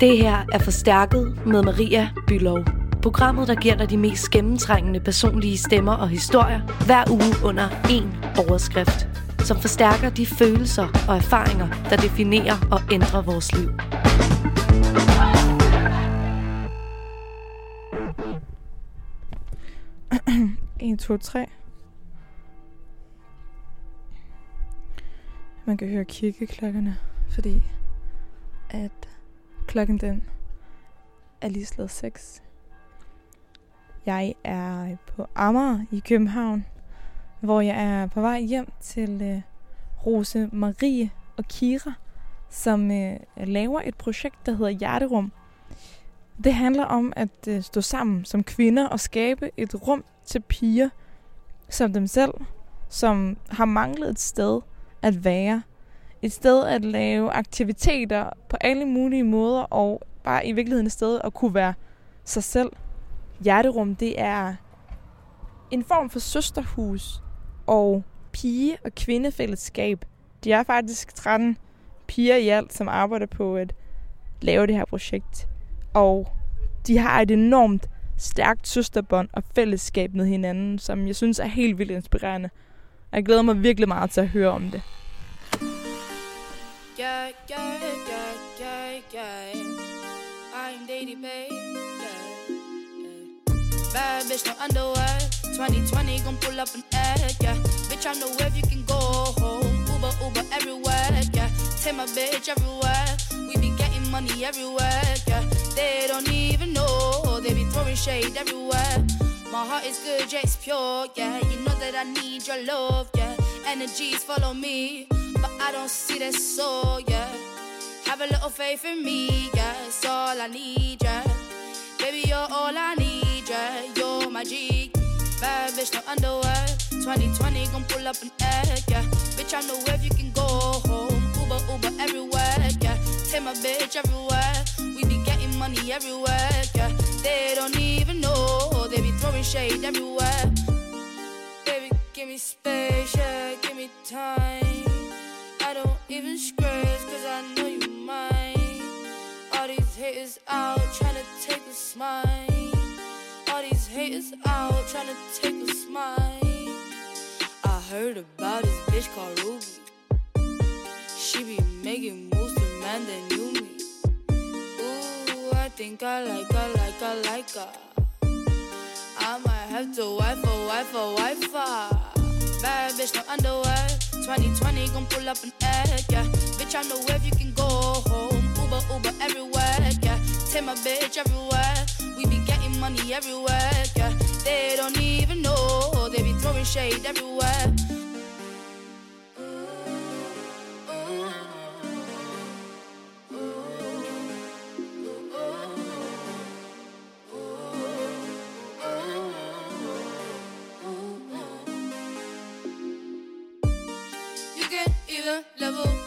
Det her er Forstærket med Maria Bylov. Programmet, der giver dig de mest gennemtrængende personlige stemmer og historier hver uge under én overskrift, som forstærker de følelser og erfaringer, der definerer og ændrer vores liv. En, to, tre. Man kan høre kirkeklokkerne, fordi at klokken den er lige slået 6. Jeg er på Amager i København, hvor jeg er på vej hjem til øh, Rose Marie og Kira, som øh, laver et projekt, der hedder Hjerterum. Det handler om at øh, stå sammen som kvinder og skabe et rum til piger som dem selv, som har manglet et sted at være. Et sted at lave aktiviteter på alle mulige måder, og bare i virkeligheden et sted at kunne være sig selv. Hjerterum, det er en form for søsterhus og pige- og kvindefællesskab. De er faktisk 13 piger i alt, som arbejder på at lave det her projekt. Og de har et enormt stærkt søsterbånd og fællesskab med hinanden, som jeg synes er helt vildt inspirerende. Jeg glæder mig virkelig meget til at høre om det. Yeah, yeah, yeah, yeah, yeah. I'm Daddy Bay. Yeah, yeah. Bad bitch, no underwear. 2020 gon' pull up an egg. Yeah, bitch, I know where you can go home. Uber, Uber everywhere. Yeah, take my bitch everywhere. We be getting money everywhere. Yeah, they don't even know. They be throwing shade everywhere. My heart is good, yeah, it's pure. Yeah, you know that I need your love. Yeah, energies follow me I don't see that soul, yeah. Have a little faith in me, yeah. It's all I need, yeah. Baby, you're all I need, yeah. You're my G. Bad bitch, no underwear. 2020 gon' pull up an egg, yeah. Bitch, I know where you can go home. Uber, Uber everywhere, yeah. Take my bitch everywhere. We be getting money everywhere, yeah. They don't even know. They be throwing shade everywhere. Baby, give me space, yeah. Give me time. Don't even scratch cause I know you mine. All these haters out trying to take a smile. All these haters out trying to take a smile. I heard about this bitch called Ruby. She be making moves to man that knew me. Ooh, I think I like her, like her, like her. I might have to wife a wife a wife a. Bad bitch, no underwear. 2020 gon' pull up an egg, yeah. Bitch, I know where you can go home. Uber, Uber everywhere, yeah. Take my bitch everywhere. We be getting money everywhere, yeah. They don't even know. They be throwing shade everywhere. love la.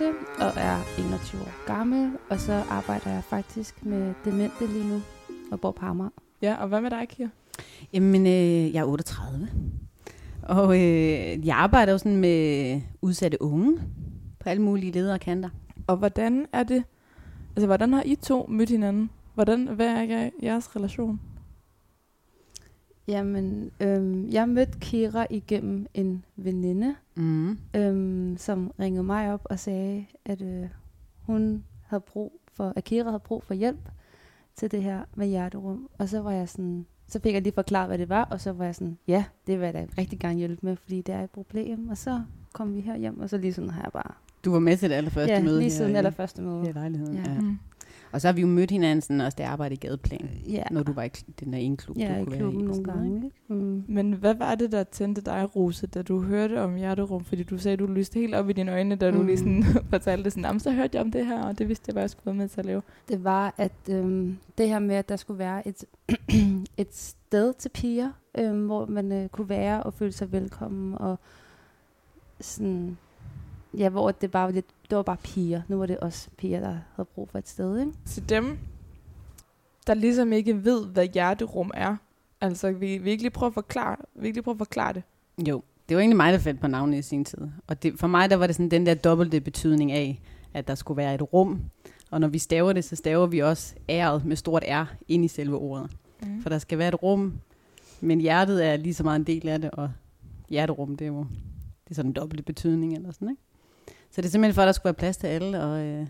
Rose og er 21 år gammel, og så arbejder jeg faktisk med demente lige nu og bor på Amager. Ja, og hvad med dig, Kira? Jamen, øh, jeg er 38. Og øh, jeg arbejder jo sådan med udsatte unge på alle mulige ledere kanter. Og hvordan er det, altså hvordan har I to mødt hinanden? Hvordan, hvad er jer- jeres relation? Jamen, øhm, jeg mødte Kira igennem en veninde, Mm. øhm, som ringede mig op og sagde, at øh, hun havde brug for, at Kira havde brug for hjælp til det her med hjerterum. Og så var jeg sådan, så fik jeg lige forklaret, hvad det var, og så var jeg sådan, ja, det vil jeg da rigtig gerne hjælpe med, fordi det er et problem. Og så kom vi her hjem, og så lige sådan har jeg bare Du var med til det allerførste ja, møde lige her siden allerførste møde. her i lejligheden. Ja. Ja. Mm. Og så har vi jo mødt hinanden sådan, også da jeg arbejdede i gadeplan, Ja, når du var i den der ene klub, ja du i kunne klubben være i. og nogle gange. Mm. Men hvad var det, der tændte dig, Rose, da du hørte om hjerterum? Fordi du sagde, du lyste helt op i dine øjne, da du Mm. lige sådan fortalte sådan, "Jamen, så hørte jeg om det her, og det vidste jeg, hvad jeg skulle være med til at lave. Det var, at øhm, det her med, at der skulle være et, et sted til piger, øhm, hvor man øh, kunne være og føle sig velkommen, og sådan, ja, hvor det bare var lidt, det var bare piger. Nu var det også piger, der havde brug for et sted, ikke? Til dem, der ligesom ikke ved, hvad hjerterum er. Altså, vi vi ikke lige prøve at forklare, vi ikke lige prøve at forklare det. Jo, det var egentlig mig, der fandt på navnet i sin tid. Og det, for mig, der var det sådan den der dobbelte betydning af, at der skulle være et rum. Og når vi staver det, så staver vi også æret med stort R ind i selve ordet. Mm. For der skal være et rum, men hjertet er lige så meget en del af det, og hjerterum, det er jo det er sådan en dobbelt betydning eller sådan, ikke? Så det er simpelthen for, at der skulle være plads til alle, og, øh,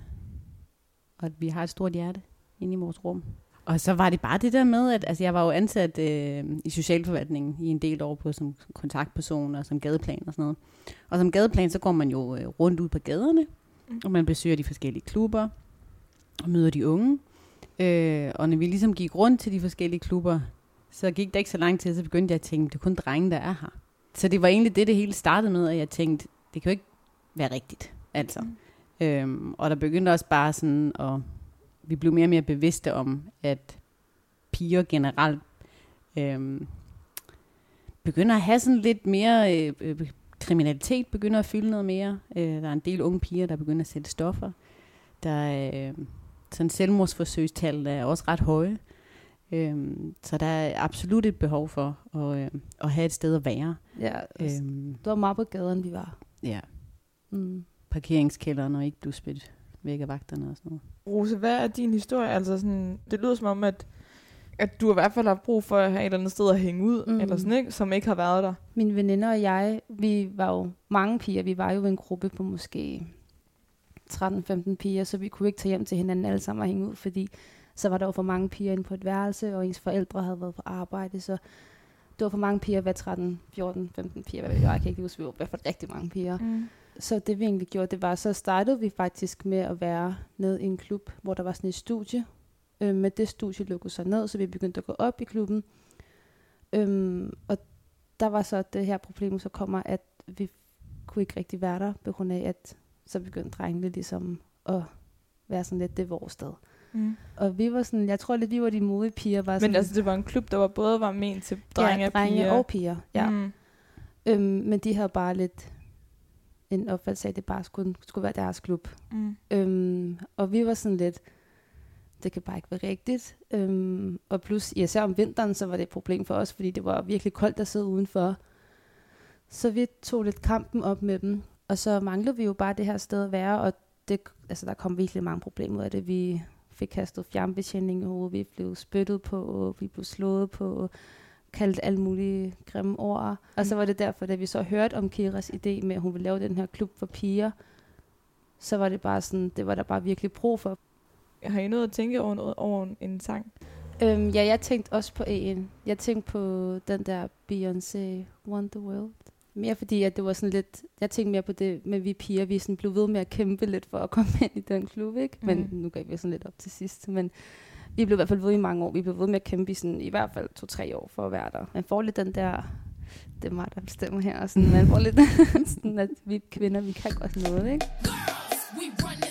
og at vi har et stort hjerte inde i vores rum. Og så var det bare det der med, at altså, jeg var jo ansat øh, i socialforvaltningen i en del år på som kontaktperson og som gadeplan og sådan noget. Og som gadeplan, så går man jo øh, rundt ud på gaderne, Mm. og man besøger de forskellige klubber og møder de unge. Øh, og når vi ligesom gik rundt til de forskellige klubber, så gik det ikke så lang tid, så begyndte jeg at tænke, det er kun drenge, der er her. Så det var egentlig det, det hele startede med, at jeg tænkte, det kan jo ikke være rigtigt. Altså. Mm. Øhm, og der begyndte også bare sådan, at vi blev mere og mere bevidste om, at piger generelt øhm, begynder at have sådan lidt mere øh, øh, kriminalitet, begynder at fylde noget mere. Øh, der er en del unge piger, der begynder at sætte stoffer. Der er øh, sådan selvmordsforsøgstal, der er også ret høje. Øhm, så der er absolut et behov for at, øh, at have et sted at være. Ja, altså, Øhm, det var meget på gaden, vi var. ja, Mm. Parkeringskælderen og ikke blive spillet væk af vagterne og sådan noget. Rose, hvad er din historie? Altså sådan, det lyder som om, at, at du i hvert fald har brug for at have et eller andet sted at hænge ud, Mm. eller sådan, ikke? som ikke har været der. Mine veninder og jeg, vi var jo mange piger. Vi var jo en gruppe på måske 13-15 piger, så vi kunne ikke tage hjem til hinanden alle sammen og hænge ud, fordi så var der jo for mange piger inde på et værelse, og ens forældre havde været på arbejde, så det var for mange piger, hvad 13, 14, 15 piger, hvad ved jeg, jeg kan ikke huske, vi var fald rigtig mange piger. Mm. Så det vi egentlig gjorde, det var, så startede vi faktisk med at være nede i en klub, hvor der var sådan et studie. Øh, med det studie lukkede sig ned, så vi begyndte at gå op i klubben. Øhm, og der var så det her problem, så kommer, at vi kunne ikke rigtig være der, på grund af, at så begyndte drengene ligesom at være sådan lidt, det er vores sted. Mm. Og vi var sådan, jeg tror lidt, vi var de modige piger. Var sådan, Men altså, det var en klub, der var både var ment til drenge, ja, og drenge piger. og piger. Ja. Mm. Øhm, men de havde bare lidt en opfattelse af, at det bare skulle, skulle være deres klub. Mm. Øhm, og vi var sådan lidt, det kan bare ikke være rigtigt. Øhm, og plus, især om vinteren, så var det et problem for os, fordi det var virkelig koldt at sidde udenfor. Så vi tog lidt kampen op med dem, og så manglede vi jo bare det her sted at være, og det, altså, der kom virkelig mange problemer ud af det. Vi fik kastet fjernbetjening i hovedet, vi blev spyttet på, vi blev slået på, kaldt alle mulige grimme ord. Og så var det derfor, da vi så hørte om Kiras idé med, at hun ville lave den her klub for piger, så var det bare sådan, det var der bare virkelig brug for. Har I noget at tænke over, noget, over en sang? Øhm, ja, jeg tænkte også på en. Jeg tænkte på den der Beyoncé Want the World. Mere fordi, at det var sådan lidt... Jeg tænkte mere på det med vi piger. Vi sådan blev ved med at kæmpe lidt for at komme ind i den klub, ikke? Men Mm. nu gav vi sådan lidt op til sidst. Men vi blev i hvert fald ved i mange år. Vi blev ved med at kæmpe i, sådan, i hvert fald to-tre år for at være der. Man får lidt den der... Det er mig, der bestemmer her. Og sådan, man får lidt sådan, at vi kvinder, vi kan godt noget, ikke? We run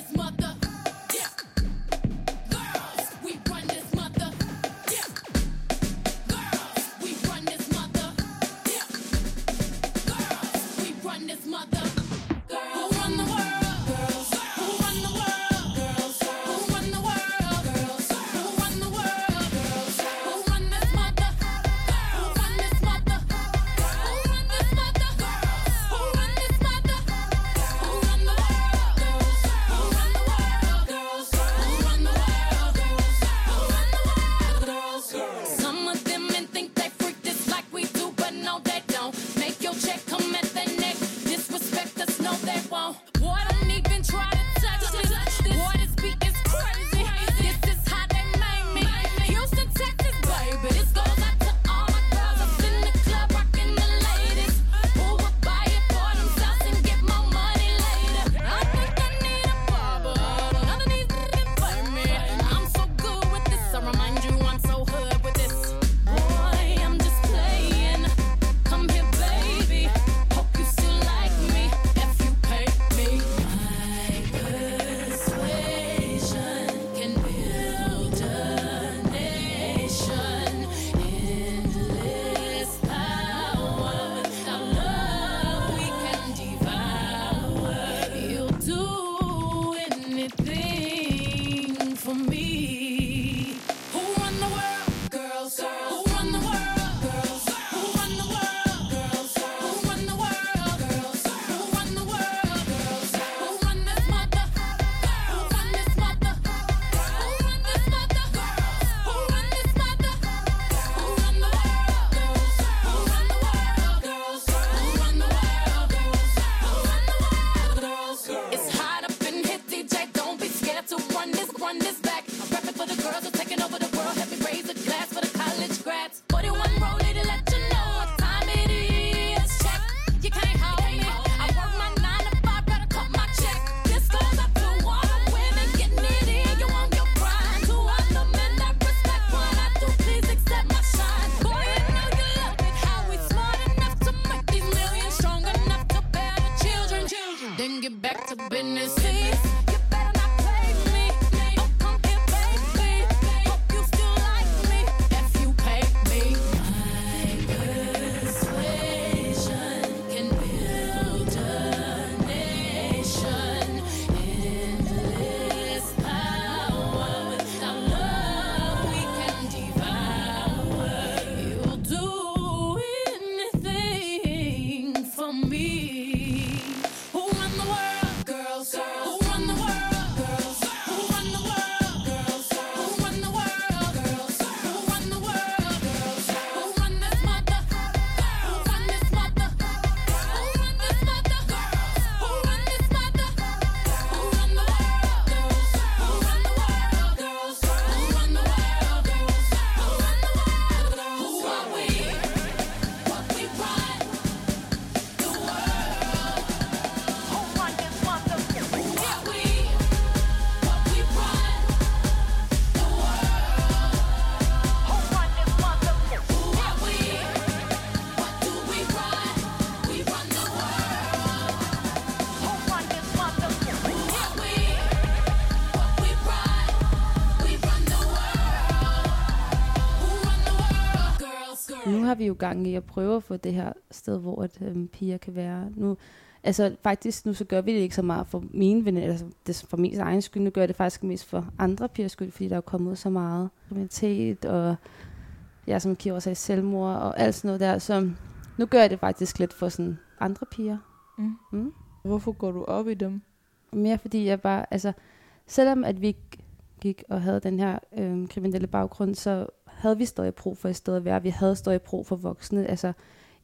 jo gang i at prøve at få det her sted, hvor at, øhm, piger kan være. Nu, altså faktisk, nu så gør vi det ikke så meget for mine venner, altså det for min egen skyld, nu gør jeg det faktisk mest for andre pigers skyld, fordi der er kommet så meget kriminalitet, og jeg som Kira også selvmord, og alt sådan noget der, så nu gør jeg det faktisk lidt for sådan andre piger. Mm. Mm. Hvorfor går du op i dem? Mere fordi jeg bare, altså, selvom at vi gik og havde den her øhm, kriminelle baggrund, så havde vi stadig brug for et sted at være. Vi havde stadig brug for voksne. Altså,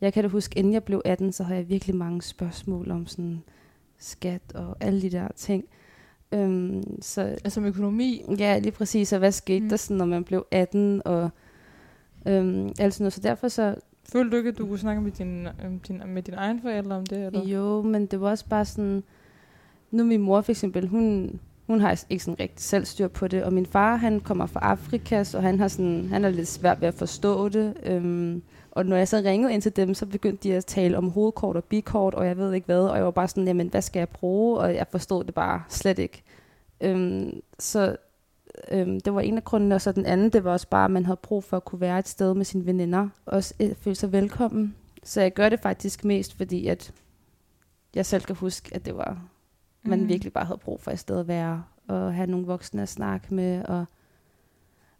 jeg kan da huske, inden jeg blev 18, så havde jeg virkelig mange spørgsmål om sådan skat og alle de der ting. Øhm, så Altså med økonomi? ja, lige præcis. Og hvad skete Mm. der, sådan, når man blev 18 og øhm, alt sådan noget. Så derfor så, Følte du ikke, at du kunne snakke med din, øhm, din, med dine egne forældre om det? Eller? Jo, men det var også bare sådan... Nu min mor for eksempel, hun, hun har ikke sådan rigtig selv styr på det. Og min far, han kommer fra Afrika, så han har sådan, han er lidt svært ved at forstå det. Øhm, og når jeg så ringede ind til dem, så begyndte de at tale om hovedkort og bikort, og jeg ved ikke hvad. Og jeg var bare sådan, jamen hvad skal jeg bruge? Og jeg forstod det bare slet ikke. Øhm, så øhm, det var en af grundene, og så den anden, det var også bare, at man havde brug for at kunne være et sted med sine veninder. Også øh, føle sig velkommen. Så jeg gør det faktisk mest, fordi at jeg selv kan huske, at det var, man Mhm. virkelig bare havde brug for et sted at være, og have nogle voksne at snakke med, og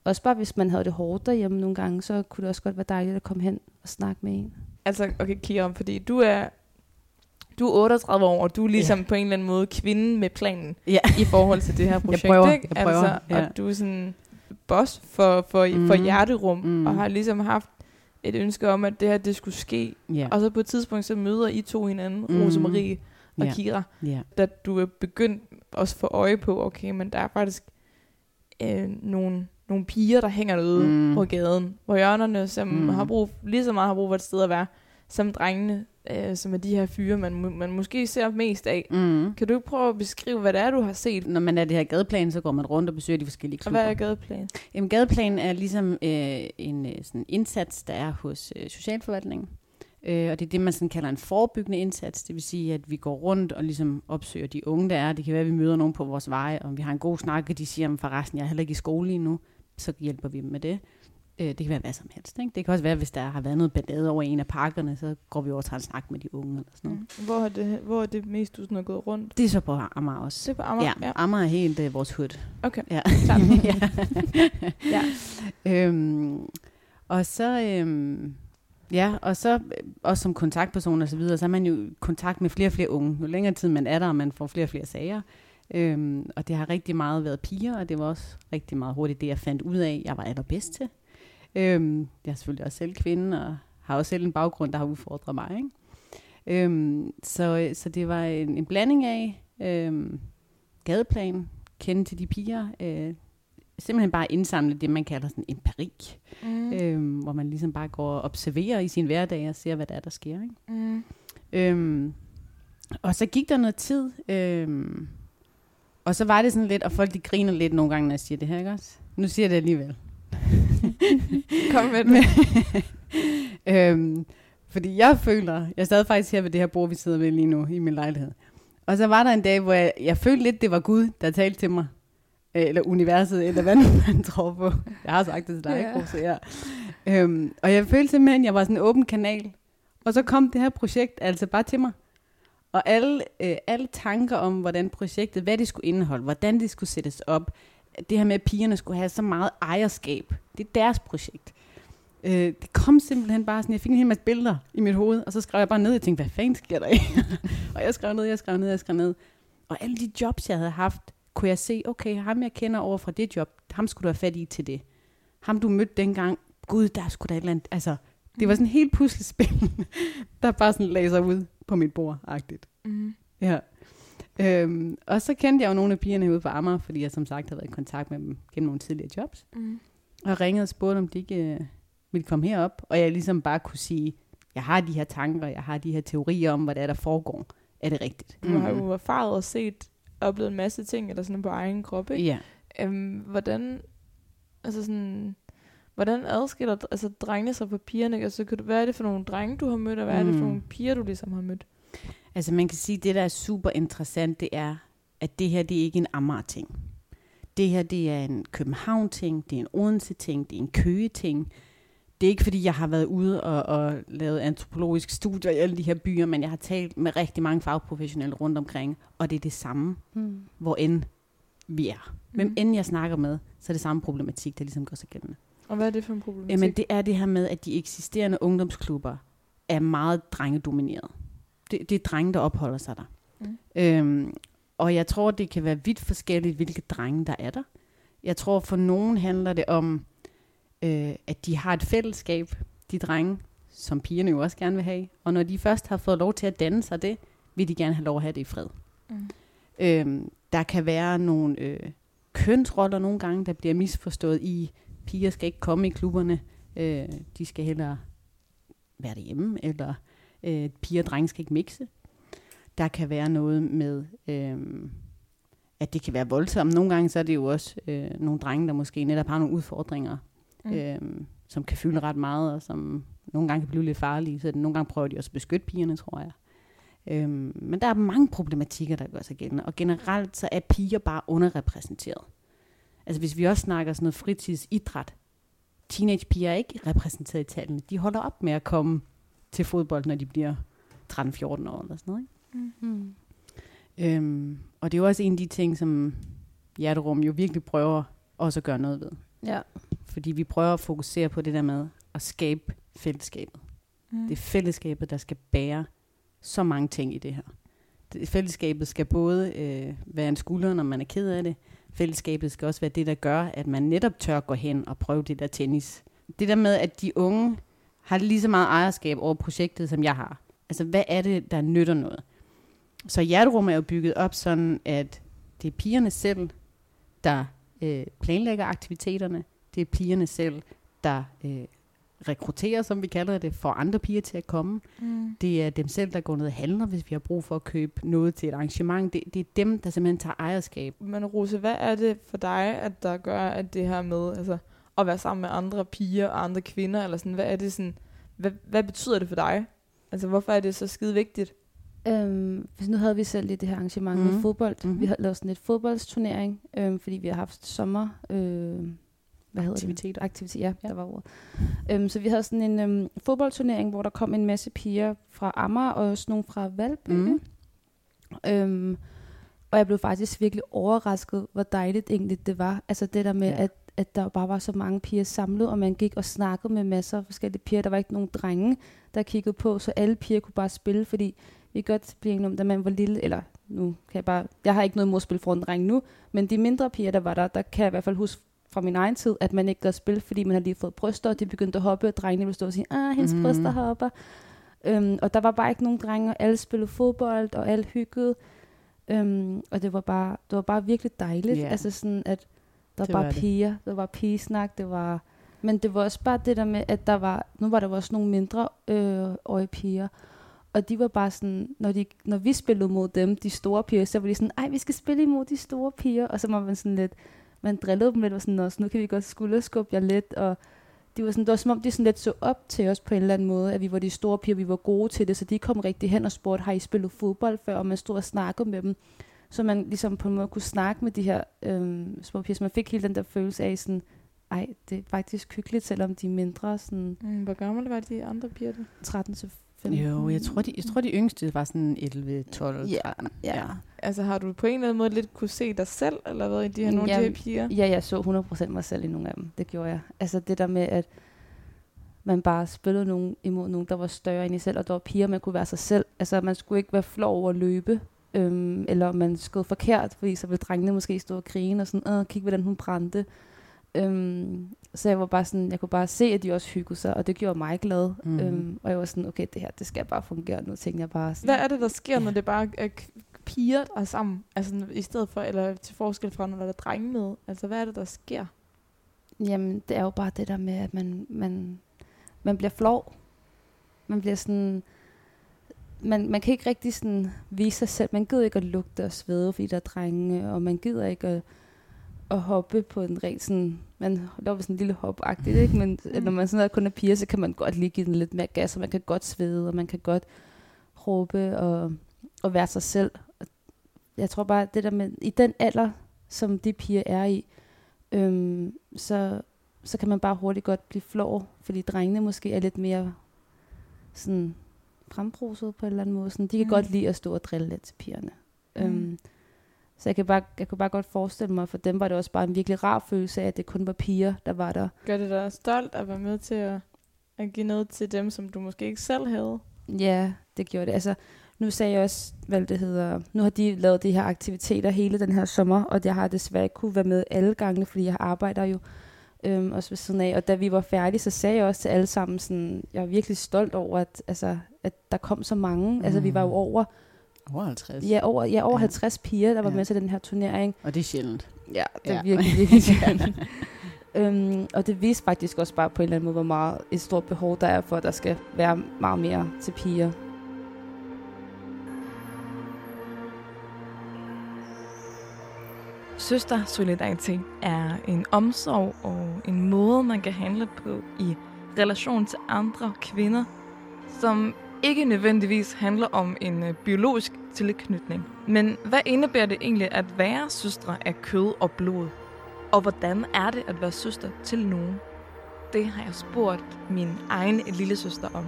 også bare hvis man havde det hårdt derhjemme nogle gange, så kunne det også godt være dejligt at komme hen og snakke med en. Altså, okay, Kira, fordi du er, du er 38 år, og du er ligesom ja. på en eller anden måde kvinden med planen Ja. i forhold til det her projekt, prøver, ikke? jeg prøver, altså, ja. Og du er sådan boss for, for, mm. for hjerterum, mm. Mm. og har ligesom haft et ønske om, at det her, det skulle ske. Ja. Og så på et tidspunkt, så møder I to hinanden, mm. Rosemarie og Ja. Kira, ja. da du er begyndt også få øje på, okay, men der er faktisk øh, nogle, nogle piger, der hænger derude mm. På gaden, på hjørnerne, som mm. Har brug, lige så meget har brug for et sted at være, som drengene, øh, som er de her fyre, man, man måske ser mest af. Mm. Kan du ikke prøve at beskrive, hvad det er, du har set? Når man er det her gadeplan, så går man rundt og besøger de forskellige Og klubber. hvad er gadeplan? Jamen, gadeplan er ligesom øh, en øh, sådan indsats, der er hos øh, Socialforvaltningen. Øh, og det er det, man sådan kalder en forebyggende indsats. Det vil sige, at vi går rundt og ligesom opsøger de unge, der er. Det kan være, at vi møder nogen på vores vej, og vi har en god snak, og de siger, at forresten, jeg er heller ikke i skole lige nu. Så hjælper vi dem med det. Øh, det kan være hvad som helst. Ikke? Det kan også være, hvis der har været noget ballade over en af parkerne, så går vi over og tager en snak med de unge. Eller sådan noget. Mm. Hvor, er det, hvor er det mest, du sådan har gået rundt? Det er så på Amager også. Det er på Amager? Ja, Amager er helt øh, vores hood. Okay, Ja. ja. ja. Øhm, og så, øhm, ja, og så øh, også som kontaktperson og så videre, så er man jo i kontakt med flere og flere unge. Jo længere tid man er der, og man får flere og flere sager. Øhm, og det har rigtig meget været piger, og det var også rigtig meget hurtigt det, jeg fandt ud af, jeg var allerbedst til. Øhm, jeg er selvfølgelig også selv kvinde, og har også selv en baggrund, der har udfordret mig. Ikke? Øhm, så, så det var en, en blanding af øhm, gadeplan, kende til de piger, øh, simpelthen bare indsamle det, man kalder sådan empiri, Mm. mm. øhm, hvor man ligesom bare går og observerer i sin hverdag og ser, hvad der er, der sker. Ikke? Mm. Øhm, og så gik der noget tid, øhm, og så var det sådan lidt, og folk de griner lidt nogle gange, når jeg siger det her, ikke også? Nu siger jeg det alligevel. Kom med det. øhm, fordi jeg føler, jeg stadig faktisk her ved det her bord, vi sidder ved lige nu i min lejlighed. Og så var der en dag, hvor jeg, jeg følte lidt, det var Gud, der talte til mig. Øh, Eller universet, eller hvad man tror på. Jeg har sagt det til dig, Ja. ikke? Ja. Øhm, og jeg følte simpelthen, at jeg var sådan en åben kanal. Og så kom det her projekt altså bare til mig. Og alle, øh, alle tanker om, hvordan projektet, hvad det skulle indeholde, hvordan det skulle sættes op, det her med, at pigerne skulle have så meget ejerskab, det er deres projekt. Øh, det kom simpelthen bare sådan, jeg fik en hel masse billeder i mit hoved, og så skrev jeg bare ned, og tænkte, hvad fanden sker der i? og jeg skrev ned, jeg skrev ned, jeg skrev ned. Og alle de jobs, jeg havde haft, kunne jeg se, okay, ham jeg kender over fra det job, ham skulle du have fat i til det. Ham du mødte dengang, gud, der skulle der et eller andet, altså, det var sådan en helt puslespil, der bare sådan lagde sig ud på mit bord, agtigt. Mm. Ja. Øhm, og så kendte jeg jo nogle af pigerne ude på Amager, fordi jeg som sagt havde været i kontakt med dem gennem nogle tidligere jobs. Mm. Og ringede og spurgte, om de ikke øh, ville komme herop. Og jeg ligesom bare kunne sige, jeg har de her tanker, jeg har de her teorier om, hvad der er, der foregår. Er det rigtigt? Du har jo erfaret og set, oplevet en masse ting, eller sådan på egen krop, ikke? Ja. Øhm, hvordan, altså sådan, hvordan adskiller altså, drengene sig fra pigerne? Altså, hvad er det for nogle drenge, du har mødt, og hvad mm. er det for Mm. nogle piger, du ligesom har mødt? Altså man kan sige, det der er super interessant, det er, at det her, det er ikke en Amager-ting. Det her, det er en København-ting, det er en Odense-ting, det er en Køge-ting. Det er ikke, fordi jeg har været ude og, og lavet antropologisk studier i alle de her byer, men jeg har talt med rigtig mange fagprofessionelle rundt omkring, og det er det samme, Hmm. hvor end vi er. Hvem Mhm. end jeg snakker med, så er det samme problematik, der ligesom går sig gældende. Og hvad er det for en problematik? Jamen det er det her med, at de eksisterende ungdomsklubber er meget drengedomineret. Det, det er drenge, der opholder sig der. Mm. Øhm, og jeg tror, det kan være vidt forskelligt, hvilke drenge, der er der. Jeg tror, for nogen handler det om, øh, at de har et fællesskab, de drenge, som pigerne jo også gerne vil have. Og når de først har fået lov til at danne sig det, vil de gerne have lov at have det i fred. Mm. Øhm, der kan være nogle øh, kønsroller nogle gange, der bliver misforstået i, piger skal ikke komme i klubberne, øh, de skal hellere være derhjemme, eller øh, piger og drenge skal ikke mixe. Der kan være noget med, øh, at det kan være voldsomt. Nogle gange så er det jo også øh, nogle drenge, der måske netop har nogle udfordringer, Mm. mm. øh, som kan fylde ret meget, og som nogle gange kan blive lidt farlige. Så nogle gange prøver de også at beskytte pigerne, tror jeg. Øhm, men der er mange problematikker, der gør sig gældende. Og generelt så er piger bare underrepræsenteret. Altså hvis vi også snakker sådan noget fritidsidræt. Teenagepiger er ikke repræsenteret i tallene. De holder op med at komme til fodbold, når de bliver 13-14 år eller sådan noget. Ikke? Hmm. Øhm, og det er jo også en af de ting, som Hjerterum jo virkelig prøver også at gøre noget ved. Ja. Fordi vi prøver at fokusere på det der med at skabe fællesskabet. Mm. Det er fællesskabet, der skal bære så mange ting i det her. Det, fællesskabet skal både øh, være en skulder, når man er ked af det. Fællesskabet skal også være det, der gør, at man netop tør gå hen og prøve det der tennis. Det der med, at de unge har lige så meget ejerskab over projektet, som jeg har. Altså, hvad er det, der nytter noget? Så hjerterum er jo bygget op sådan, at det er pigerne selv, der øh, planlægger aktiviteterne. Det er pigerne selv, der øh, rekrutterer, som vi kalder det, får andre piger til at komme. Mm. Det er dem selv, der går ned og handler, hvis vi har brug for at købe noget til et arrangement. Det, det er dem, der simpelthen tager ejerskab. Men Rose, hvad er det for dig, at der gør, at det her med altså, at være sammen med andre piger og andre kvinder, eller sådan, hvad er det sådan, hvad, hvad betyder det for dig? Altså, hvorfor er det så skide vigtigt? Øhm, nu havde vi selv lige det her arrangement mm. med Mhm. fodbold. Mhm. Vi har lavet sådan et fodboldsturnering, øhm, fordi vi har haft sommer... Øh, hvad hedder Aktiviteter. det? Aktiviteter. Ja, Ja. der var ordet. Øhm, så vi havde sådan en øhm, fodboldturnering, hvor der kom en masse piger fra Amager og også nogle fra Valby. Mhm. Mm. Øhm, og jeg blev faktisk virkelig overrasket, hvor dejligt egentlig det var. Altså det der med, ja. at, at der bare var så mange piger samlet, og man gik og snakkede med masser af forskellige piger. Der var ikke nogen drenge, der kiggede på, så alle piger kunne bare spille, fordi vi kan godt blive enige om, da man var lille, eller nu kan jeg bare, jeg har ikke noget imod at spille foran drenge nu, men de mindre piger, der var der, der kan jeg i hvert fald huske fra min egen tid, at man ikke gad spille, fordi man har lige fået bryster, og de begyndte at hoppe, og drengene ville stå og sige, ah, hendes mm. bryster hopper. Øhm, og der var bare ikke nogen drenge, og alle spillede fodbold, og alle hyggede. Øhm, og det var bare, det var bare virkelig dejligt. Ja. Altså sådan, at der Det var bare det. piger, der var pigesnak, det var... Men det var også bare det der med, at der var... Nu var der også nogle mindre øh, øje piger. Og de var bare sådan, når, de, når vi spillede mod dem, de store piger, så var de sådan, ej, vi skal spille imod de store piger. Og så var man sådan lidt, man drillede dem lidt, og sådan, "Nå, så nu kan vi godt skulderskubbe jer lidt. Og de var sådan, det var som om, de sådan lidt så op til os på en eller anden måde, at vi var de store piger, vi var gode til det, så de kom rigtig hen og spurgte, har I spillet fodbold før? Og man stod og snakkede med dem, så man ligesom på en måde kunne snakke med de her øhm, små piger, så man fik hele den der følelse af sådan, ej, det er faktisk hyggeligt, selvom de er mindre, sådan Mm, hvor gamle var de andre piger? der? 13 til 15. Jo, jeg tror, de, jeg tror, de yngste var sådan 11, 12, Ja, 13. ja. Altså har du på en eller anden måde lidt kunne se dig selv, eller hvad, i de her, nogle af de her piger? Ja, jeg så 100% mig selv i nogle af dem. Det gjorde jeg. Altså det der med, at man bare spillede nogen imod nogen, der var større end i selv, og der var piger, man kunne være sig selv. Altså man skulle ikke være flov over at løbe, øhm, eller man skød forkert, fordi så ville drengene måske stå og grine, og sådan, åh, kig hvordan hun brændte. Øhm, så jeg var bare sådan, jeg kunne bare se, at de også hyggede sig, og det gjorde mig glad. Mm. Øhm, og jeg var sådan, okay, det her, det skal bare fungere. Nu tænkte jeg bare sådan, Hvad er det, der sker, når det bare er piger, der er sammen? Altså i stedet for, eller til forskel fra, når der er drenge med? Altså hvad er det, der sker? Jamen, det er jo bare det der med, at man, man, man bliver flov. Man bliver sådan... Man, man kan ikke rigtig sådan vise sig selv. Man gider ikke at lugte og svede, fordi der er drenge, og man gider ikke at, at hoppe på en rent sådan... Man laver sådan en lille hop ikke? Men mm. når man sådan er kun er piger, så kan man godt lige give den lidt mere gas, og man kan godt svede, og man kan godt råbe og, og være sig selv. Jeg tror bare, det der med, i den alder, som de piger er i, øhm, så, så kan man bare hurtigt godt blive flov, fordi drengene måske er lidt mere sådan frembruset på en eller anden måde. Sådan, de kan Mm. godt lide at stå og drille lidt til pigerne. Mm. Øhm, så jeg kan, bare, jeg kan bare godt forestille mig, for dem var det også bare en virkelig rar følelse af, at det kun var piger, der var der. Gør det dig stolt at være med til at, at give noget til dem, som du måske ikke selv havde? Ja, det gjorde det. Altså, nu sagde jeg også, hvad det hedder, nu har de lavet de her aktiviteter hele den her sommer, og jeg har desværre ikke kunne være med alle gange, fordi jeg arbejder jo øhm, også ved siden af. Og da vi var færdige, så sagde jeg også til alle sammen, sådan, jeg er virkelig stolt over, at, altså, at der kom så mange. Mm. Altså, vi var jo over, Over 50. ja, over, ja, over Ja. ja. 50 piger, der var Ja. med til den her turnering. Og det er sjældent. Ja, det er Ja. virkelig, virkelig sjældent. øhm, og det viste faktisk også bare på en eller anden måde, hvor meget et stort behov der er for, at der skal være meget mere til piger. Søstersolidaritet er en omsorg og en måde, man kan handle på i relation til andre kvinder, som ikke nødvendigvis handler om en øh, biologisk tilknytning. Men hvad indebærer det egentlig at være søstre af kød og blod? Og hvordan er det at være søster til nogen? Det har jeg spurgt min egen lille søster om.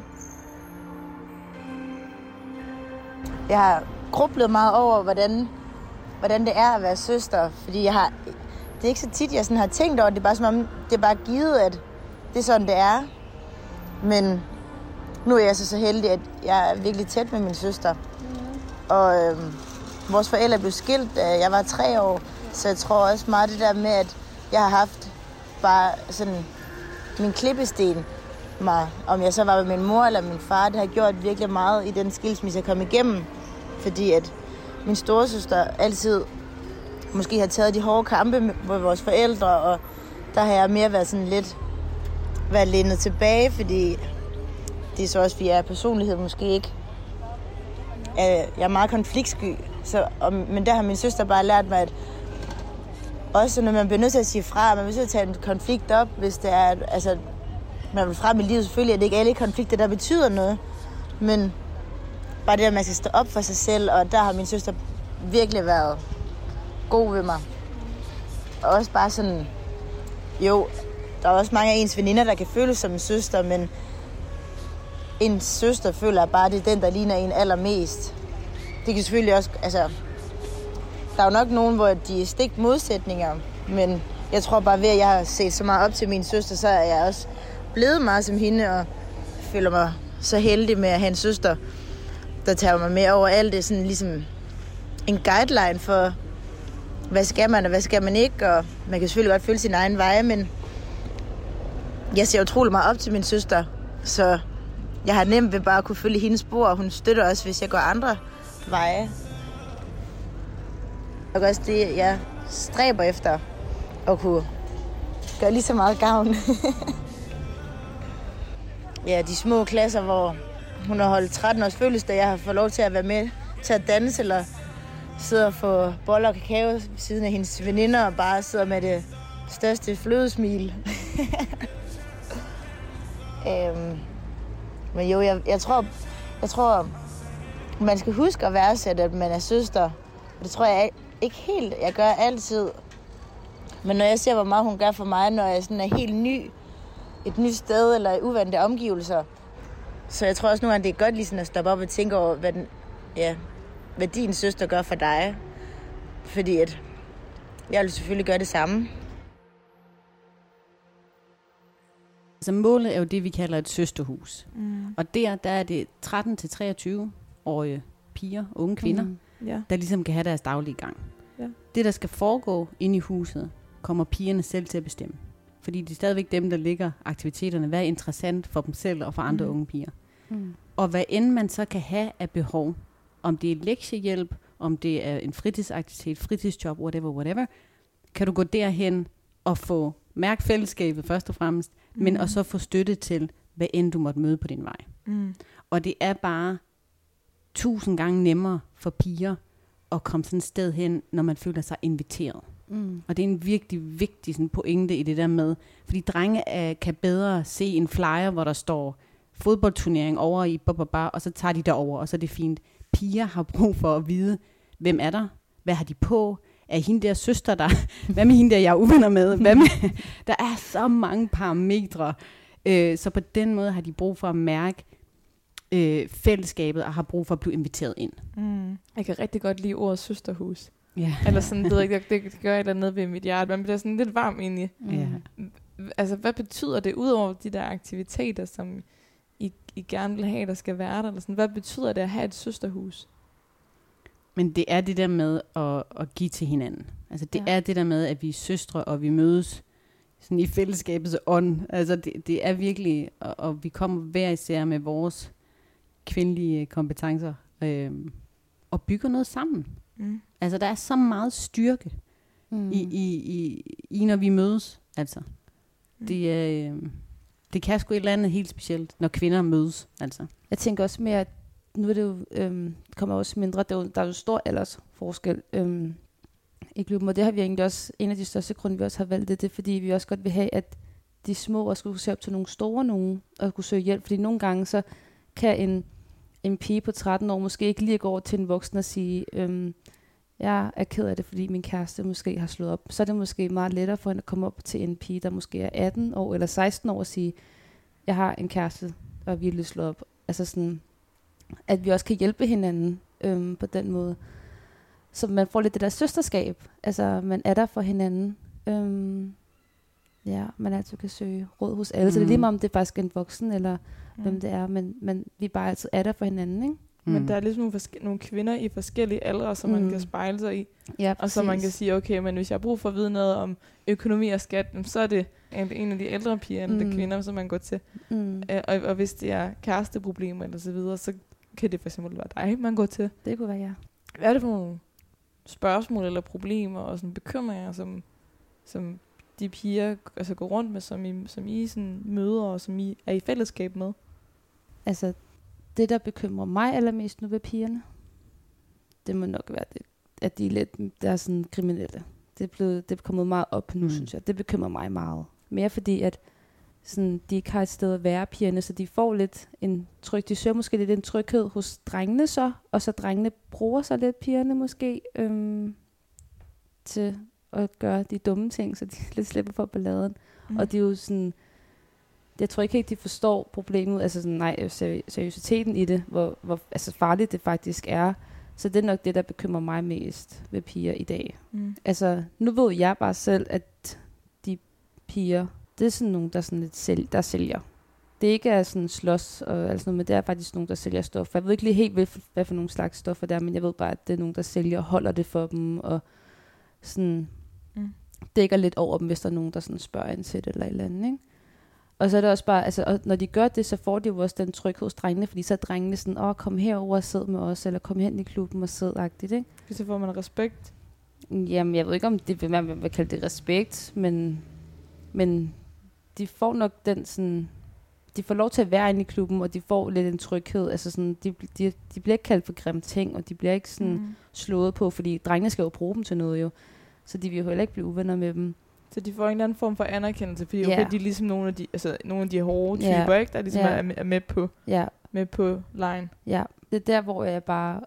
Jeg har grublet meget over, hvordan, hvordan det er at være søster. Fordi jeg har, det er ikke så tit, jeg sådan har tænkt over det. Det er bare som om, det er bare givet, at det er sådan, det er. Men nu er jeg så så heldig, at jeg er virkelig tæt med min søster. Og øh, vores forældre blev skilt, da jeg var tre år. Så jeg tror også meget det der med, at jeg har haft bare sådan min klippesten mig, om jeg så var med min mor eller min far, det har gjort virkelig meget i den skilsmisse, jeg kom igennem. Fordi at min storesøster altid måske har taget de hårde kampe med med vores forældre, og der har jeg mere været sådan lidt været lænet tilbage, fordi det er så også, fordi jeg er personlighed måske ikke. Øh, Jeg er meget konfliktsky, så, og, men der har min søster bare lært mig, at også når man bliver nødt til at sige fra, man bliver nødt til at tage en konflikt op, hvis det er, altså, man vil frem i livet selvfølgelig, at det ikke alle konflikter, der betyder noget. Men bare det, at man skal stå op for sig selv, og der har min søster virkelig været god ved mig. Og også bare sådan, jo, der er også mange af ens veninder, der kan føles som en søster, men en søster føler jeg bare, det er den, der ligner en allermest. Det kan selvfølgelig også, altså, der er jo nok nogen, hvor de er stik modsætninger, men jeg tror bare ved, at jeg har set så meget op til min søster, så er jeg også blevet meget som hende, og føler mig så heldig med at have en søster, der tager mig med over alt. Det er sådan ligesom en guideline for, hvad skal man, og hvad skal man ikke, og man kan selvfølgelig godt følge sin egen vej, men jeg ser utrolig meget op til min søster, så jeg har nemt ved bare at kunne følge hendes spor, og hun støtter også, hvis jeg går andre veje. Og også det, jeg stræber efter at kunne gøre lige så meget gavn. ja, de små klasser, hvor hun har holdt 13 års fødselsdag, jeg har fået lov til at være med til at danse, eller sidde og få boller og kakao ved siden af hendes veninder, og bare sidder med det største flødesmil. Øhm, men jo, jeg, jeg tror, jeg tror, man skal huske at værdsætte, at man er søster. Det tror jeg ikke helt, jeg gør altid. Men når jeg ser, hvor meget hun gør for mig, når jeg sådan er helt ny, et nyt sted eller i uvante omgivelser, så jeg tror også nu, at det er godt lige sådan at stoppe op og tænke over, hvad, den, ja, hvad din søster gør for dig. Fordi at jeg vil selvfølgelig gøre det samme. Altså målet er jo det, vi kalder et søsterhus. Mm. Og der, der er det 13-23-årige piger, unge kvinder, mm. Ja. der ligesom kan have deres daglige gang. Ja. Det, der skal foregå inde i huset, kommer pigerne selv til at bestemme. Fordi det er stadigvæk dem, der ligger aktiviteterne. Hvad er interessant for dem selv og for andre Mhm. unge piger. Mm. Og hvad end man så kan have af behov, om det er lektiehjælp, om det er en fritidsaktivitet, fritidsjob, whatever, whatever, kan du gå derhen og få mærke fællesskabet først og fremmest, mm. men også få støtte til, hvad end du måtte møde på din vej. Mm. Og det er bare tusind gange nemmere for piger at komme sådan et sted hen, når man føler sig inviteret. Mm. Og det er en virkelig vigtig sådan, pointe i det der med, fordi drenge er, kan bedre se en flyer, hvor der står fodboldturnering over i bar, og så tager de derover, og så er det fint. Piger har brug for at vide, hvem er der? Hvad har de på? Er hende der søster der? Hvad med hende der, jeg er uvenner med? Hvad med? Der er så mange parametre. Øh, så på den måde har de brug for at mærke øh, fællesskabet, og har brug for at blive inviteret ind. Mm. Jeg kan rigtig godt lide ordet søsterhus. Ja. Eller sådan, ved jeg ikke, det, det gør et eller andet ved mit hjerte. Man bliver sådan lidt varm egentlig. Ja. Altså, hvad betyder det, udover de der aktiviteter, som I, I gerne vil have, der skal være der? Eller sådan, hvad betyder det at have et søsterhus? Men det er det der med at, at give til hinanden. Altså det Ja. er det der med, at vi er søstre, og vi mødes sådan i fællesskabets ånd. Altså det, det er virkelig, og, og vi kommer hver især med vores kvindelige kompetencer, øh, og bygger noget sammen. Mm. Altså der er så meget styrke Mm. i, i, i, i, når vi mødes. Altså Mm. det, øh, det kan sgu et eller andet helt specielt, når kvinder mødes. Altså. Jeg tænker også mere, at nu er det jo, øhm, kommer også mindre, der er jo, der er jo stor aldersforskel øhm, i klubben, og det har vi egentlig også, en af de største grunde, vi også har valgt det, det er, fordi vi også godt vil have, at de små også kunne se op til nogle store nogen, og kunne søge hjælp, fordi nogle gange så kan en, en pige på 13 år måske ikke lige gå over til en voksen og sige, øhm, jeg er ked af det, fordi min kæreste måske har slået op. Så er det måske meget lettere for hende at komme op til en pige, der måske er 18 år eller 16 år og sige, jeg har en kæreste, og er virkelig slået op. Altså sådan, at vi også kan hjælpe hinanden øhm, på den måde. Så man får lidt det der søsterskab. Altså, man er der for hinanden. Øhm, ja, man altid kan søge råd hos alle. Mm. Så det er lige Mhm. meget, om det er faktisk en voksen, eller mm. Mm. hvem det er. Men, men vi bare altid er der for hinanden, ikke? Men der er ligesom nogle, forske- nogle kvinder i forskellige aldre, som man Mm. kan spejle sig i. Ja, Og så man kan sige, okay, men hvis jeg har brug for at vide noget om økonomi og skat, så er det en, en af de ældre piger, end mm. Mm. de kvinder, som man går til. Mm, Øh, og, og hvis det er kæresteproblemer eller så videre, så kan det for eksempel være dig, man går til. det kunne være ja. Hvad er det for nogle spørgsmål eller problemer og sådan bekymringer, som, som de piger altså, går rundt med, som I, som I sådan møder og som I er i fællesskab med? Altså, det der bekymrer mig allermest nu ved pigerne, det må nok være det, at de er lidt, der er sådan kriminelle. Det er, blevet, det er kommet meget op nu, mm. Synes jeg. Det bekymrer mig meget. Mere fordi, at sådan, de ikke har et sted at være, pigerne, så de får lidt en tryg, de søger måske lidt en tryghed hos drengene så, og så drengene bruger sig lidt pigerne måske øhm, til at gøre de dumme ting, så de lidt slipper for balladen. Mm. Og det er jo sådan, jeg tror ikke helt, de forstår problemet, altså sådan, nej, seri- seriøsiteten i det, hvor, hvor altså farligt det faktisk er. Så det er nok det, der bekymrer mig mest ved piger i dag. Mm. Altså, nu ved jeg bare selv, at de piger, det er sådan nogle, der, sådan lidt sælg, der sælger. Det ikke er sådan slås og alt sådan noget, men det er faktisk nogen, der sælger stoffer. Jeg ved ikke lige helt, hvad for, hvad for nogle slags stoffer det er, men jeg ved bare, at det er nogen, der sælger og holder det for dem, og sådan Mm. dækker lidt over dem, hvis der er nogen, der sådan spørger ind til det eller et eller andet, ikke? Og så er det også bare, altså, og når de gør det, så får de jo også den tryghed hos drengene, fordi så er drengene sådan, åh, kom herover og sid med os, eller kom hen i klubben og sid, agtigt, ikke? Så får man respekt. Jamen, jeg ved ikke, om det man vil kalde det respekt, men, men de får nok den sådan... De får lov til at være inde i klubben, og de får lidt en tryghed. Altså sådan, de, de, de bliver ikke kaldt for grimme ting, og de bliver ikke sådan mm. Slået på, fordi drengene skal jo bruge dem til noget jo. Så de vil jo heller ikke blive uvenner med dem. Så de får en eller anden form for anerkendelse, fordi okay, de er ligesom nogle af de, altså, nogle af de hårde typer, ikke? der ligesom Ja. er, med- er med på, Ja, med på line. ja. Det er der, hvor jeg bare,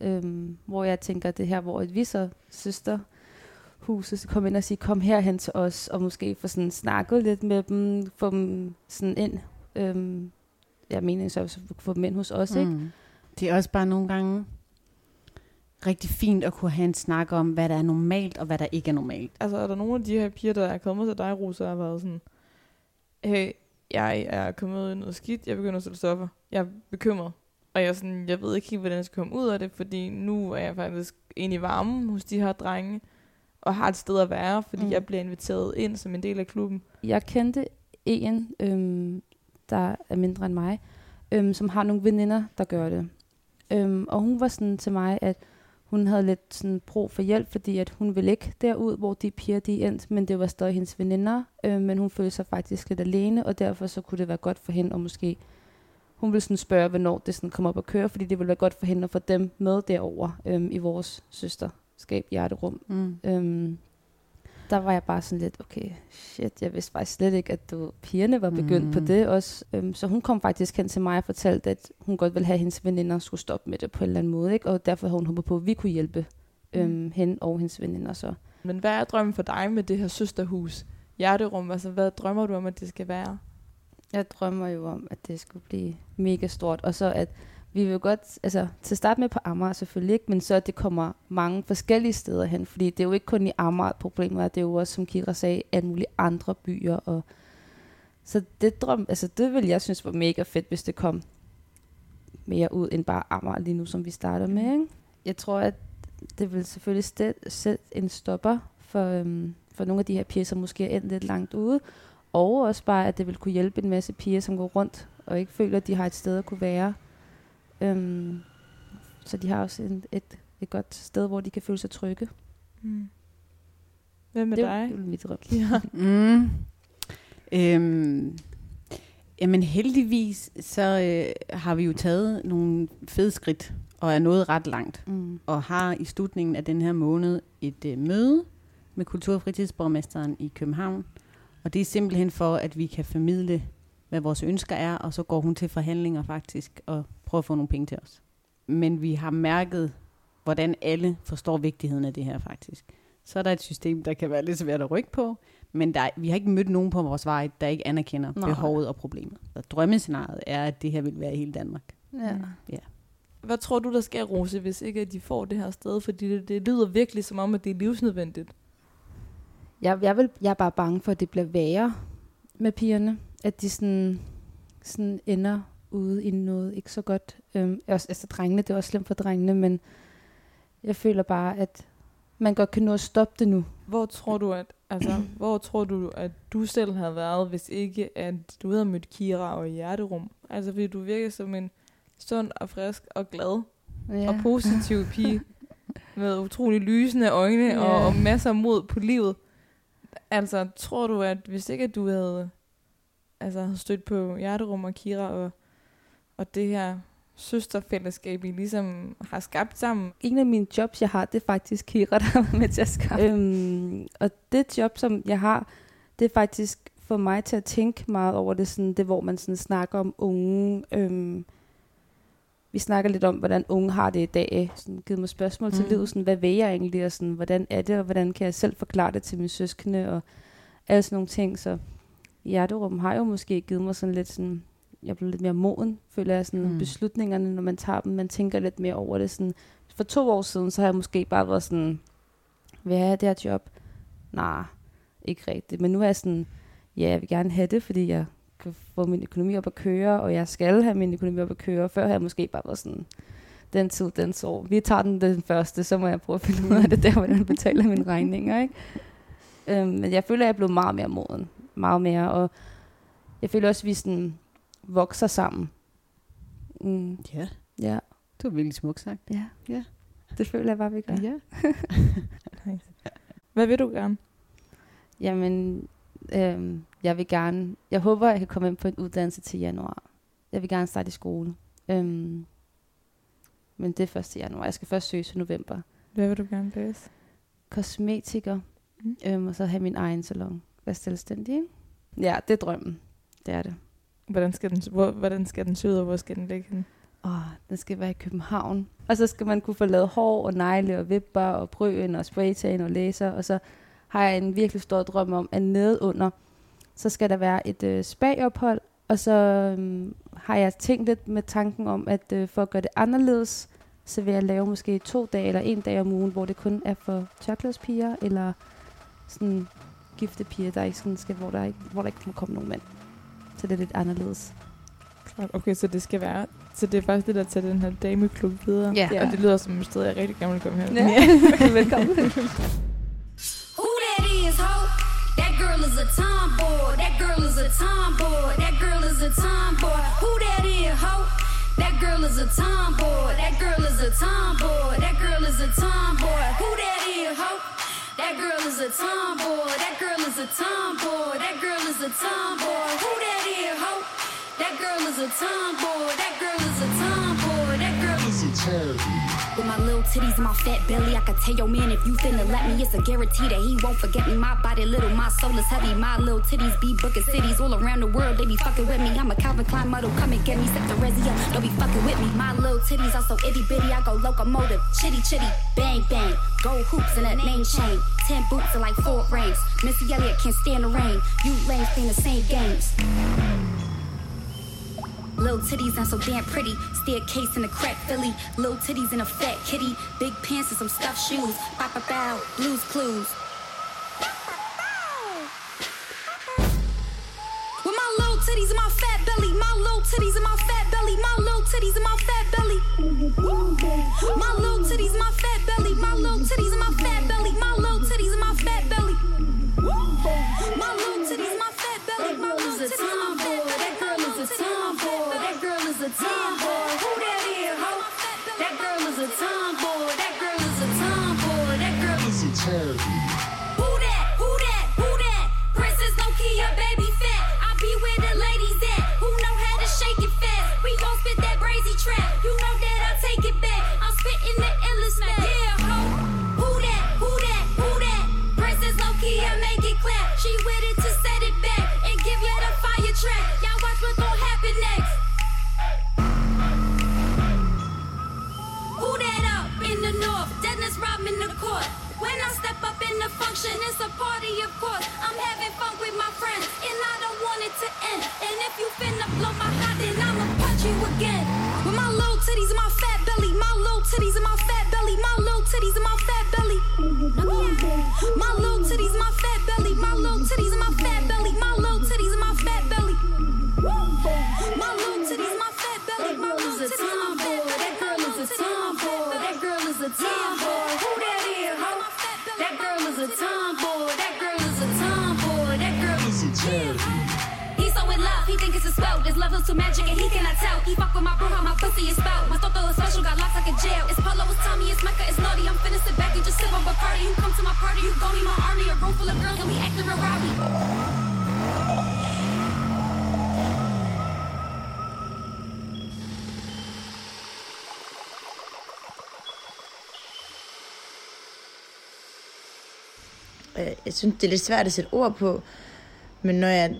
øhm, hvor jeg tænker det her, hvor vi så søster huset skal komme ind og sige, kom herhen til os, og måske få sådan snakket lidt med dem, få dem sådan ind. Øhm, jeg mener så få dem ind hos os, ikke? Mm. Det er også bare nogle gange rigtig fint at kunne have en snak om, hvad der er normalt, og hvad der ikke er normalt. Altså, er der nogle af de her piger, der er kommet til dig, Rosa, og har været sådan, hey, jeg er kommet ud i noget skidt, jeg begynder at sætte stoffer. Jeg er bekymret. Og jeg, er sådan, jeg ved ikke helt, hvordan jeg skal komme ud af det, fordi nu er jeg faktisk inde i varmen hos de her drenge, og har et sted at være, fordi Mm. jeg bliver inviteret ind som en del af klubben. Jeg kendte en, øhm, der er mindre end mig, øhm, som har nogle veninder, der gør det. Øhm, og hun var sådan til mig, at hun havde lidt sådan brug for hjælp, fordi at hun ville ikke derud, hvor de piger de endte, men det var stadig hendes veninder, øhm, men hun følte sig faktisk lidt alene, og derfor så kunne det være godt for hende, og måske hun ville sådan spørge, hvornår det sådan kom op at køre, fordi det ville være godt for hende at få dem med derover øhm, i vores søsterskab hjerterum. Mm. Øhm, der var jeg bare sådan lidt, okay, shit, jeg vidste faktisk slet ikke, at du, pigerne var begyndt mm. på Mm. det også. Øhm, så hun kom faktisk hen til mig og fortalte, at hun godt ville have, at hendes veninder skulle stoppe med det på en eller anden måde. Ikke? Og derfor havde hun håbet på, at vi kunne hjælpe øhm, hende og hendes veninder så. Men hvad er drømmen for dig med det her søsterhus? Hjerterum, altså hvad drømmer du om, at det skal være? Jeg drømmer jo om, at det skulle blive mega stort, og så at vi vil godt, altså til at starte med på Amager selvfølgelig ikke, men så at det kommer mange forskellige steder hen, fordi det er jo ikke kun i Amager, problemet er, det er jo også, som Kira sagde, alle mulige andre byer, og så det drøm, altså det vil jeg synes var mega fedt, hvis det kom mere ud end bare Amager lige nu, som vi starter med, ikke? Jeg tror, at det vil selvfølgelig sætte en stopper for, øhm, for nogle af de her piger, som måske er endt lidt langt ude, og også bare, at det vil kunne hjælpe en masse piger, som går rundt og ikke føler, at de har et sted at kunne være. Øhm, så de har også en, et, et godt sted, hvor de kan føle sig trygge. Mm. Hvad med det, dig? Det er mit drøm. Ja. Mm. Øhm, jamen heldigvis, så øh, har vi jo taget nogle fede skridt, og er nået ret langt. Mm. Og har i slutningen af den her måned et øh, møde med kultur- og fritidsborgmesteren i København. Og det er simpelthen for, at vi kan formidle, hvad vores ønsker er, og så går hun til forhandlinger faktisk, og prøver at få nogle penge til os. Men vi har mærket, hvordan alle forstår vigtigheden af det her faktisk. Så er der et system, der kan være lidt svært at rykke på, men der, er- vi har ikke mødt nogen på vores vej, der ikke anerkender Nej. behovet og problemet. Og drømmescenariet er, at det her vil være i hele Danmark. Ja. Hvad tror du, der sker, Rose, hvis ikke at de får det her sted? Fordi det, det lyder virkelig som om, at det er livsnødvendigt. Jeg, jeg, vil, jeg er bare bange for, at det bliver værre med pigerne. At de sådan, sådan ender ude i noget ikke så godt. Øhm, også, altså drengene, det er også slemt for drengene, men jeg føler bare, at man godt kan nå at stoppe det nu. Hvor tror du, at, altså, hvor tror du, at du selv havde været, hvis ikke at du havde mødt Kira og hjerterum? Altså, fordi du virker som en sund og frisk og glad ja. og positiv pige med utrolig lysende øjne Ja. og, og masser af mod på livet. Altså, tror du, at hvis ikke at du havde altså, havde stødt på hjerterum og Kira og, og det her søsterfællesskab, I ligesom har skabt sammen, en af mine jobs, jeg har, det er faktisk Kira, der har med til at skaffe. Øhm, og det job, som jeg har, det er faktisk for mig til at tænke meget over det, sådan, det hvor man sådan snakker om unge. Øhm, vi snakker lidt om, hvordan unge har det i dag. Sådan, givet mig spørgsmål mm. til livet, sådan, hvad vil jeg egentlig, og sådan, hvordan er det, og hvordan kan jeg selv forklare det til mine søskende, og alle sådan nogle ting. Så hjerterum har jo måske givet mig sådan lidt sådan, jeg blev lidt mere moden, føler jeg, sådan Mm. beslutningerne, når man tager dem, man tænker lidt mere over det. Sådan, for to år siden, så har jeg måske bare været sådan, vil jeg have det her job? Nej, ikke rigtigt. Men nu er jeg sådan, ja, jeg vil gerne have det, fordi jeg kan få min økonomi op at køre, og jeg skal have min økonomi op at køre. Før har jeg måske bare været sådan, den tid, den så. Vi tager den den første, så må jeg prøve at finde ud af det der, hvordan jeg betaler mine regninger, ikke? Øhm, men jeg føler, at jeg er blevet meget mere moden. Meget mere, og jeg føler også, at vi sådan vokser sammen. Mm, Ja, ja, det var virkelig smukt sagt. ja. Ja. Det føler jeg bare, vi gør. Ja. hvad vil du gerne? Jamen, øhm, jeg vil gerne, jeg håber, jeg kan komme ind på en uddannelse til januar. Jeg vil gerne starte i skole. Øhm, men det er først i januar. Jeg skal først søge til november. Hvad vil du gerne læse? Kosmetiker. Mm. Øhm, og så have min egen salon. Være selvstændig, ikke? Ja, det er drømmen. Det er det. Hvordan skal den, hvor, hvordan skal den se ud, og hvor skal den ligge henne? Åh, den skal være i København. Og så skal man kunne få lavet hår og negle og vipper og brøen og spraytan og laser. Og så har jeg en virkelig stor drøm om, at nedunder, så skal der være et øh, spagophold. Og så øhm, har jeg tænkt lidt med tanken om, at øh, for at gøre det anderledes, så vil jeg lave måske to dage eller en dag om ugen, hvor det kun er for tørklædespiger eller sådan gifte piger, der ikke sådan skal, hvor der ikke, hvor der ikke må komme nogen mænd. Så det er lidt anderledes. Klart. Okay, så det skal være... Så det er faktisk det, der tager den her dameklub videre. Ja. Og det lyder som et sted, jeg rigtig gerne vil komme hen. Ja. Velkommen. Who that is, ho? That girl is a tomboy. That girl is a tomboy. That girl is a tomboy. Who that is, ho? That girl is a tomboy. That girl is a tomboy. That girl is a tomboy. Who that is, ho? That girl is a tomboy. That girl is a tomboy. That girl is a tomboy. Who that is, ho? That girl is a tomboy. That girl is a tomboy. That girl is a little titties and my fat belly, I could tell your man if you finna let me, it's a guarantee that he won't forget me. My body little, my soul is heavy. My little titties be booking cities all around the world. They be fucking with me. I'm a Calvin Klein model, come and get me. Set the resi up, don't be fucking with me. My little titties are so itty bitty, I go locomotive. Chitty chitty, bang bang. Gold hoops and a name chain. Ten boots and like four rings. Missy Elliott can't stand the rain. You lames playing the same games. Little titties and so damn pretty. Staircase in a crack Philly. Little titties in a fat kitty. Big pants and some stuffed shoes. Pop a bow. Blues clues. With my little titties and my fat belly. My little titties and my fat belly. My little titties and my fat belly. My little titties my fat belly. My little titties and my fat belly. Is a tomboy. Who that is, ho? That girl is a tomboy. That girl is a tomboy. That girl is a tomboy. He's so in love, he think it's a spell. This love is too magic and he cannot tell. He fuck with my bro, how my pussy is spelled. My toto is special, got locks like a jail. It's Polo, it's Tommy, it's Mecca, it's naughty. I'm finna sit back and just sip on Bacardi. You come to my party, you gon' need my army. A room full of girls and we acting real synes, det er lidt svært at sætte ord på, men når jeg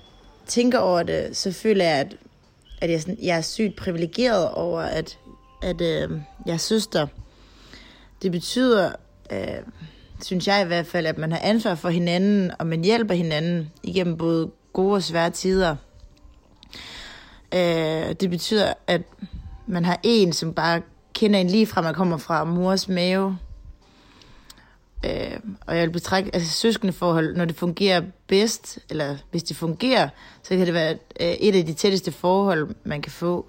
tænker over det, så føler jeg, at, at jeg, sådan, jeg er sygt privilegeret over, at, at øh, jeg er søster. Det betyder, øh, synes jeg i hvert fald, at man har ansvar for hinanden, og man hjælper hinanden igennem både gode og svære tider. Øh, det betyder, at man har en, som bare kender en lige fra, man kommer fra mors mave. Øh, og jeg vil betragte, altså søskende forhold, når det fungerer bedst, eller hvis det fungerer, så kan det være øh, et af de tætteste forhold, man kan få.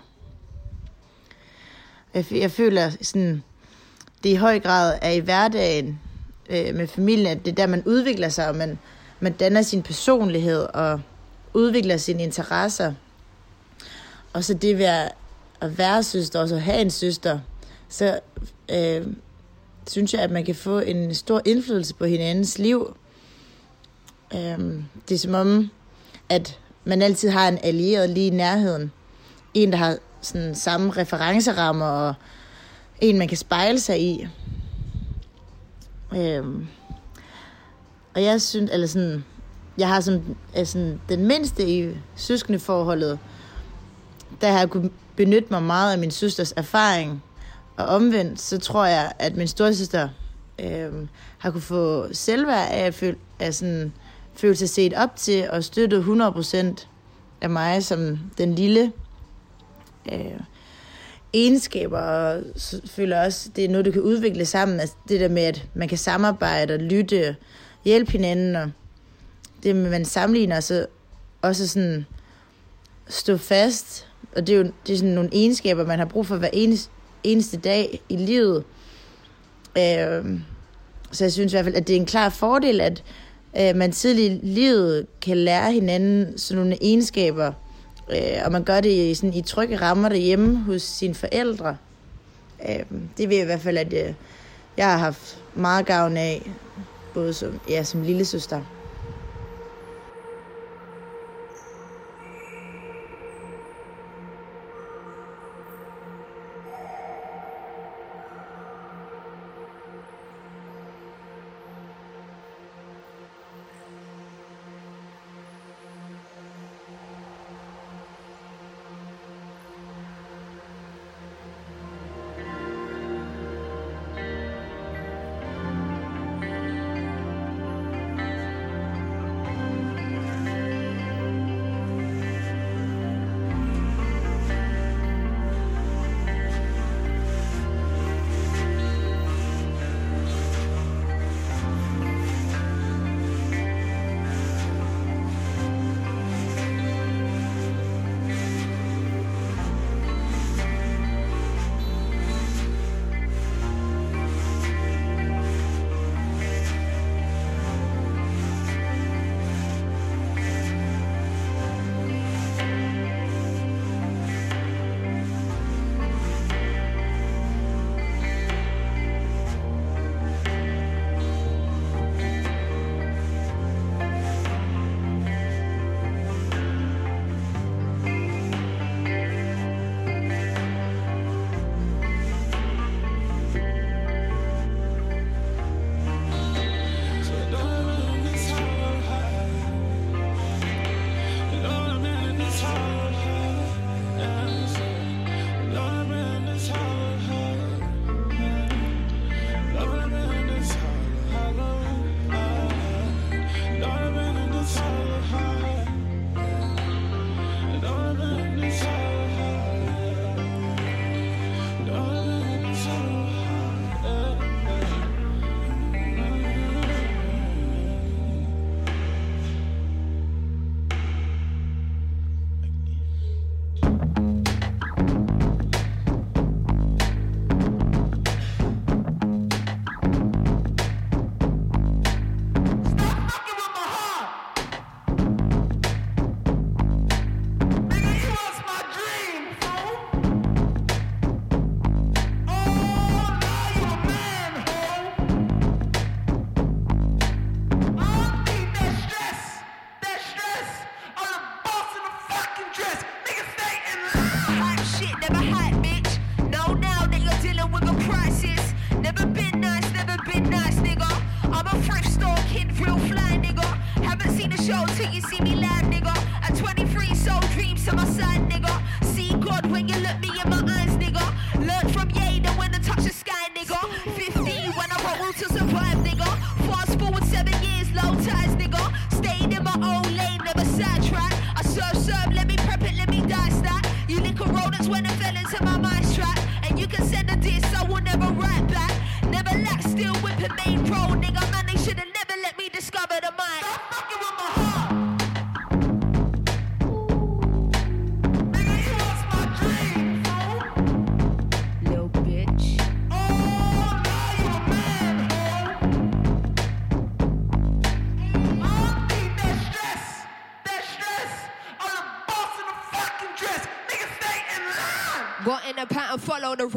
Jeg, jeg føler sådan, det i høj grad er i hverdagen øh, med familien, at det er der, man udvikler sig, og man, man danner sin personlighed og udvikler sine interesser. Og så det ved at være søster, og så have en søster, så øh, synes jeg, at man kan få en stor indflydelse på hinandens liv. Øhm, det er som om, at man altid har en allieret lige i nærheden. En, der har sådan samme referencerammer, og en, man kan spejle sig i. Øhm, og jeg synes, eller sådan, jeg har som altså, den mindste i søskendeforholdet, der har jeg kunne benytte mig meget af min søsters erfaring. Og omvendt, så tror jeg, at min storsøster øh, har kunne få selvværd af at føle, af sådan, føle sig set op til og støttet 100% af mig som den lille øh, egenskaber, og føler også, det er noget, du kan udvikle sammen. Altså det der med, at man kan samarbejde og lytte og hjælpe hinanden, og det med, at man sammenligner, og så også sådan stå fast. Og det er jo det er sådan nogle egenskaber, man har brug for hver eneste, eneste dag i livet. Øh, så jeg synes i hvert fald, at det er en klar fordel, at øh, man tidligt i livet kan lære hinanden sådan nogle egenskaber, øh, og man gør det i, sådan, i trygge rammer derhjemme hos sine forældre. Øh, det vil jeg i hvert fald, at øh, jeg har haft meget gavn af, både som, ja, som lille søster.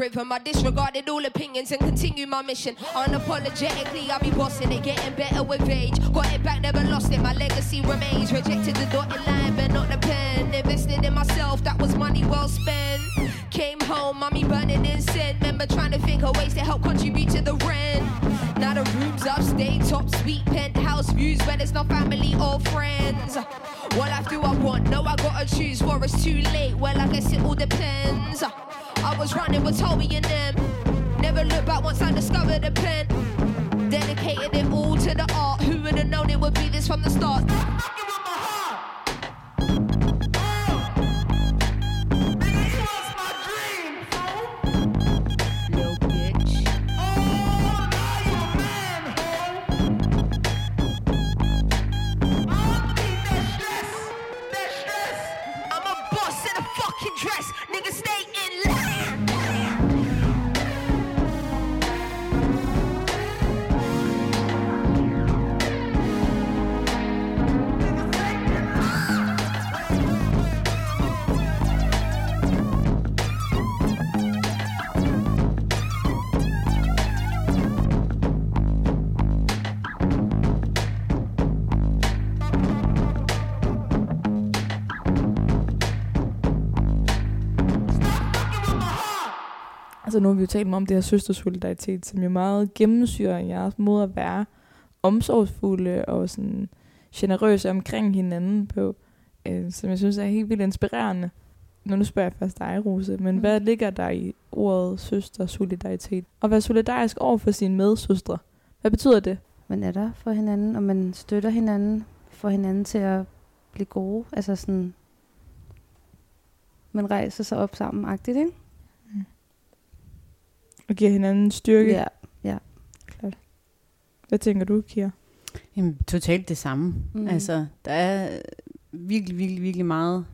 Rhythm. I disregarded all opinions and continue my mission. Unapologetically, I'll be bossing it, getting better with age. Got it back, never lost it. My legacy remains. Rejected the dotted line, but not the pen. Invested in myself, that was money well spent. Came home, mommy burning incense. Remember trying to think of ways to help contribute to the rent. Now the room's Upstate, top suite, penthouse views where it's no family or friends. What life do I want? No, I gotta choose. For it's too late. Well, I guess it all depends. I was running with Toby and them. Never looked back once I discovered the pen. Dedicated it all to the art. Who would have known it would be this from the start? Nu har vi jo talt om det her søstersolidaritet, som jo meget gennemsyrer jeres måde at være omsorgsfulde og sådan generøse omkring hinanden på, øh, som jeg synes er helt vildt inspirerende. Nu, nu spørger jeg først dig, Rose, men mm. hvad ligger der i ordet søstersolidaritet? Og være solidarisk over for sine medsøstre. Hvad betyder det? Man er der for hinanden, og man støtter hinanden, får hinanden til at blive gode. Altså sådan, man rejser sig op sammen, agtigt, ikke? Og giver hinanden styrke? Ja, ja. Klart. Hvad tænker du, Kira? Jamen, totalt det samme. Mm. Altså, der er virkelig, virkelig, virkelig meget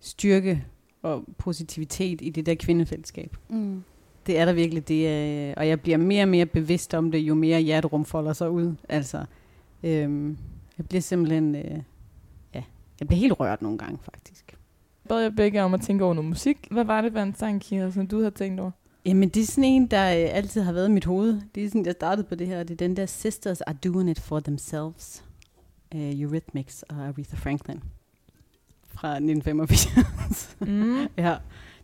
styrke og positivitet i det der kvindefællesskab. Mm. Det er der virkelig, det er, og jeg bliver mere og mere bevidst om det, jo mere hjerterum folder sig ud. Altså, øhm, jeg bliver simpelthen, øh, ja, jeg bliver helt rørt nogle gange, faktisk. Bad jeg begge om at tænke over noget musik. Hvad var det for en sang, Kira, som du har tænkt over? Jamen, det er sådan en, der øh, altid har været i mit hoved. Det er sådan, jeg startede på det her. Det er den der Sisters are doing it for themselves. Uh, Eurythmics og Aretha Franklin. Fra 1985. Mm. ja,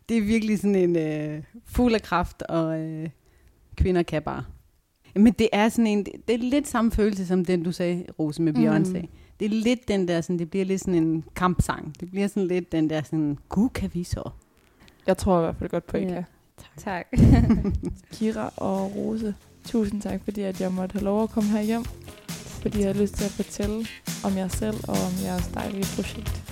det er virkelig sådan en øh, fuld af kraft, og øh, kvinder kan bare. Men det er sådan en, det, det er lidt samme følelse som den, du sagde, Rose, med Beyoncé. Mm. Det er lidt den der, sådan, det bliver lidt sådan en kampsang. Det bliver sådan lidt den der, sådan, gud kan vi så. Jeg tror i hvert fald godt på, I Ja. kan. Tak. Kira og Rose, tusind tak, fordi at jeg måtte have lov at komme her hjem. Fordi jeg har lyst til at fortælle om jer selv og om jeres dejlige projekt.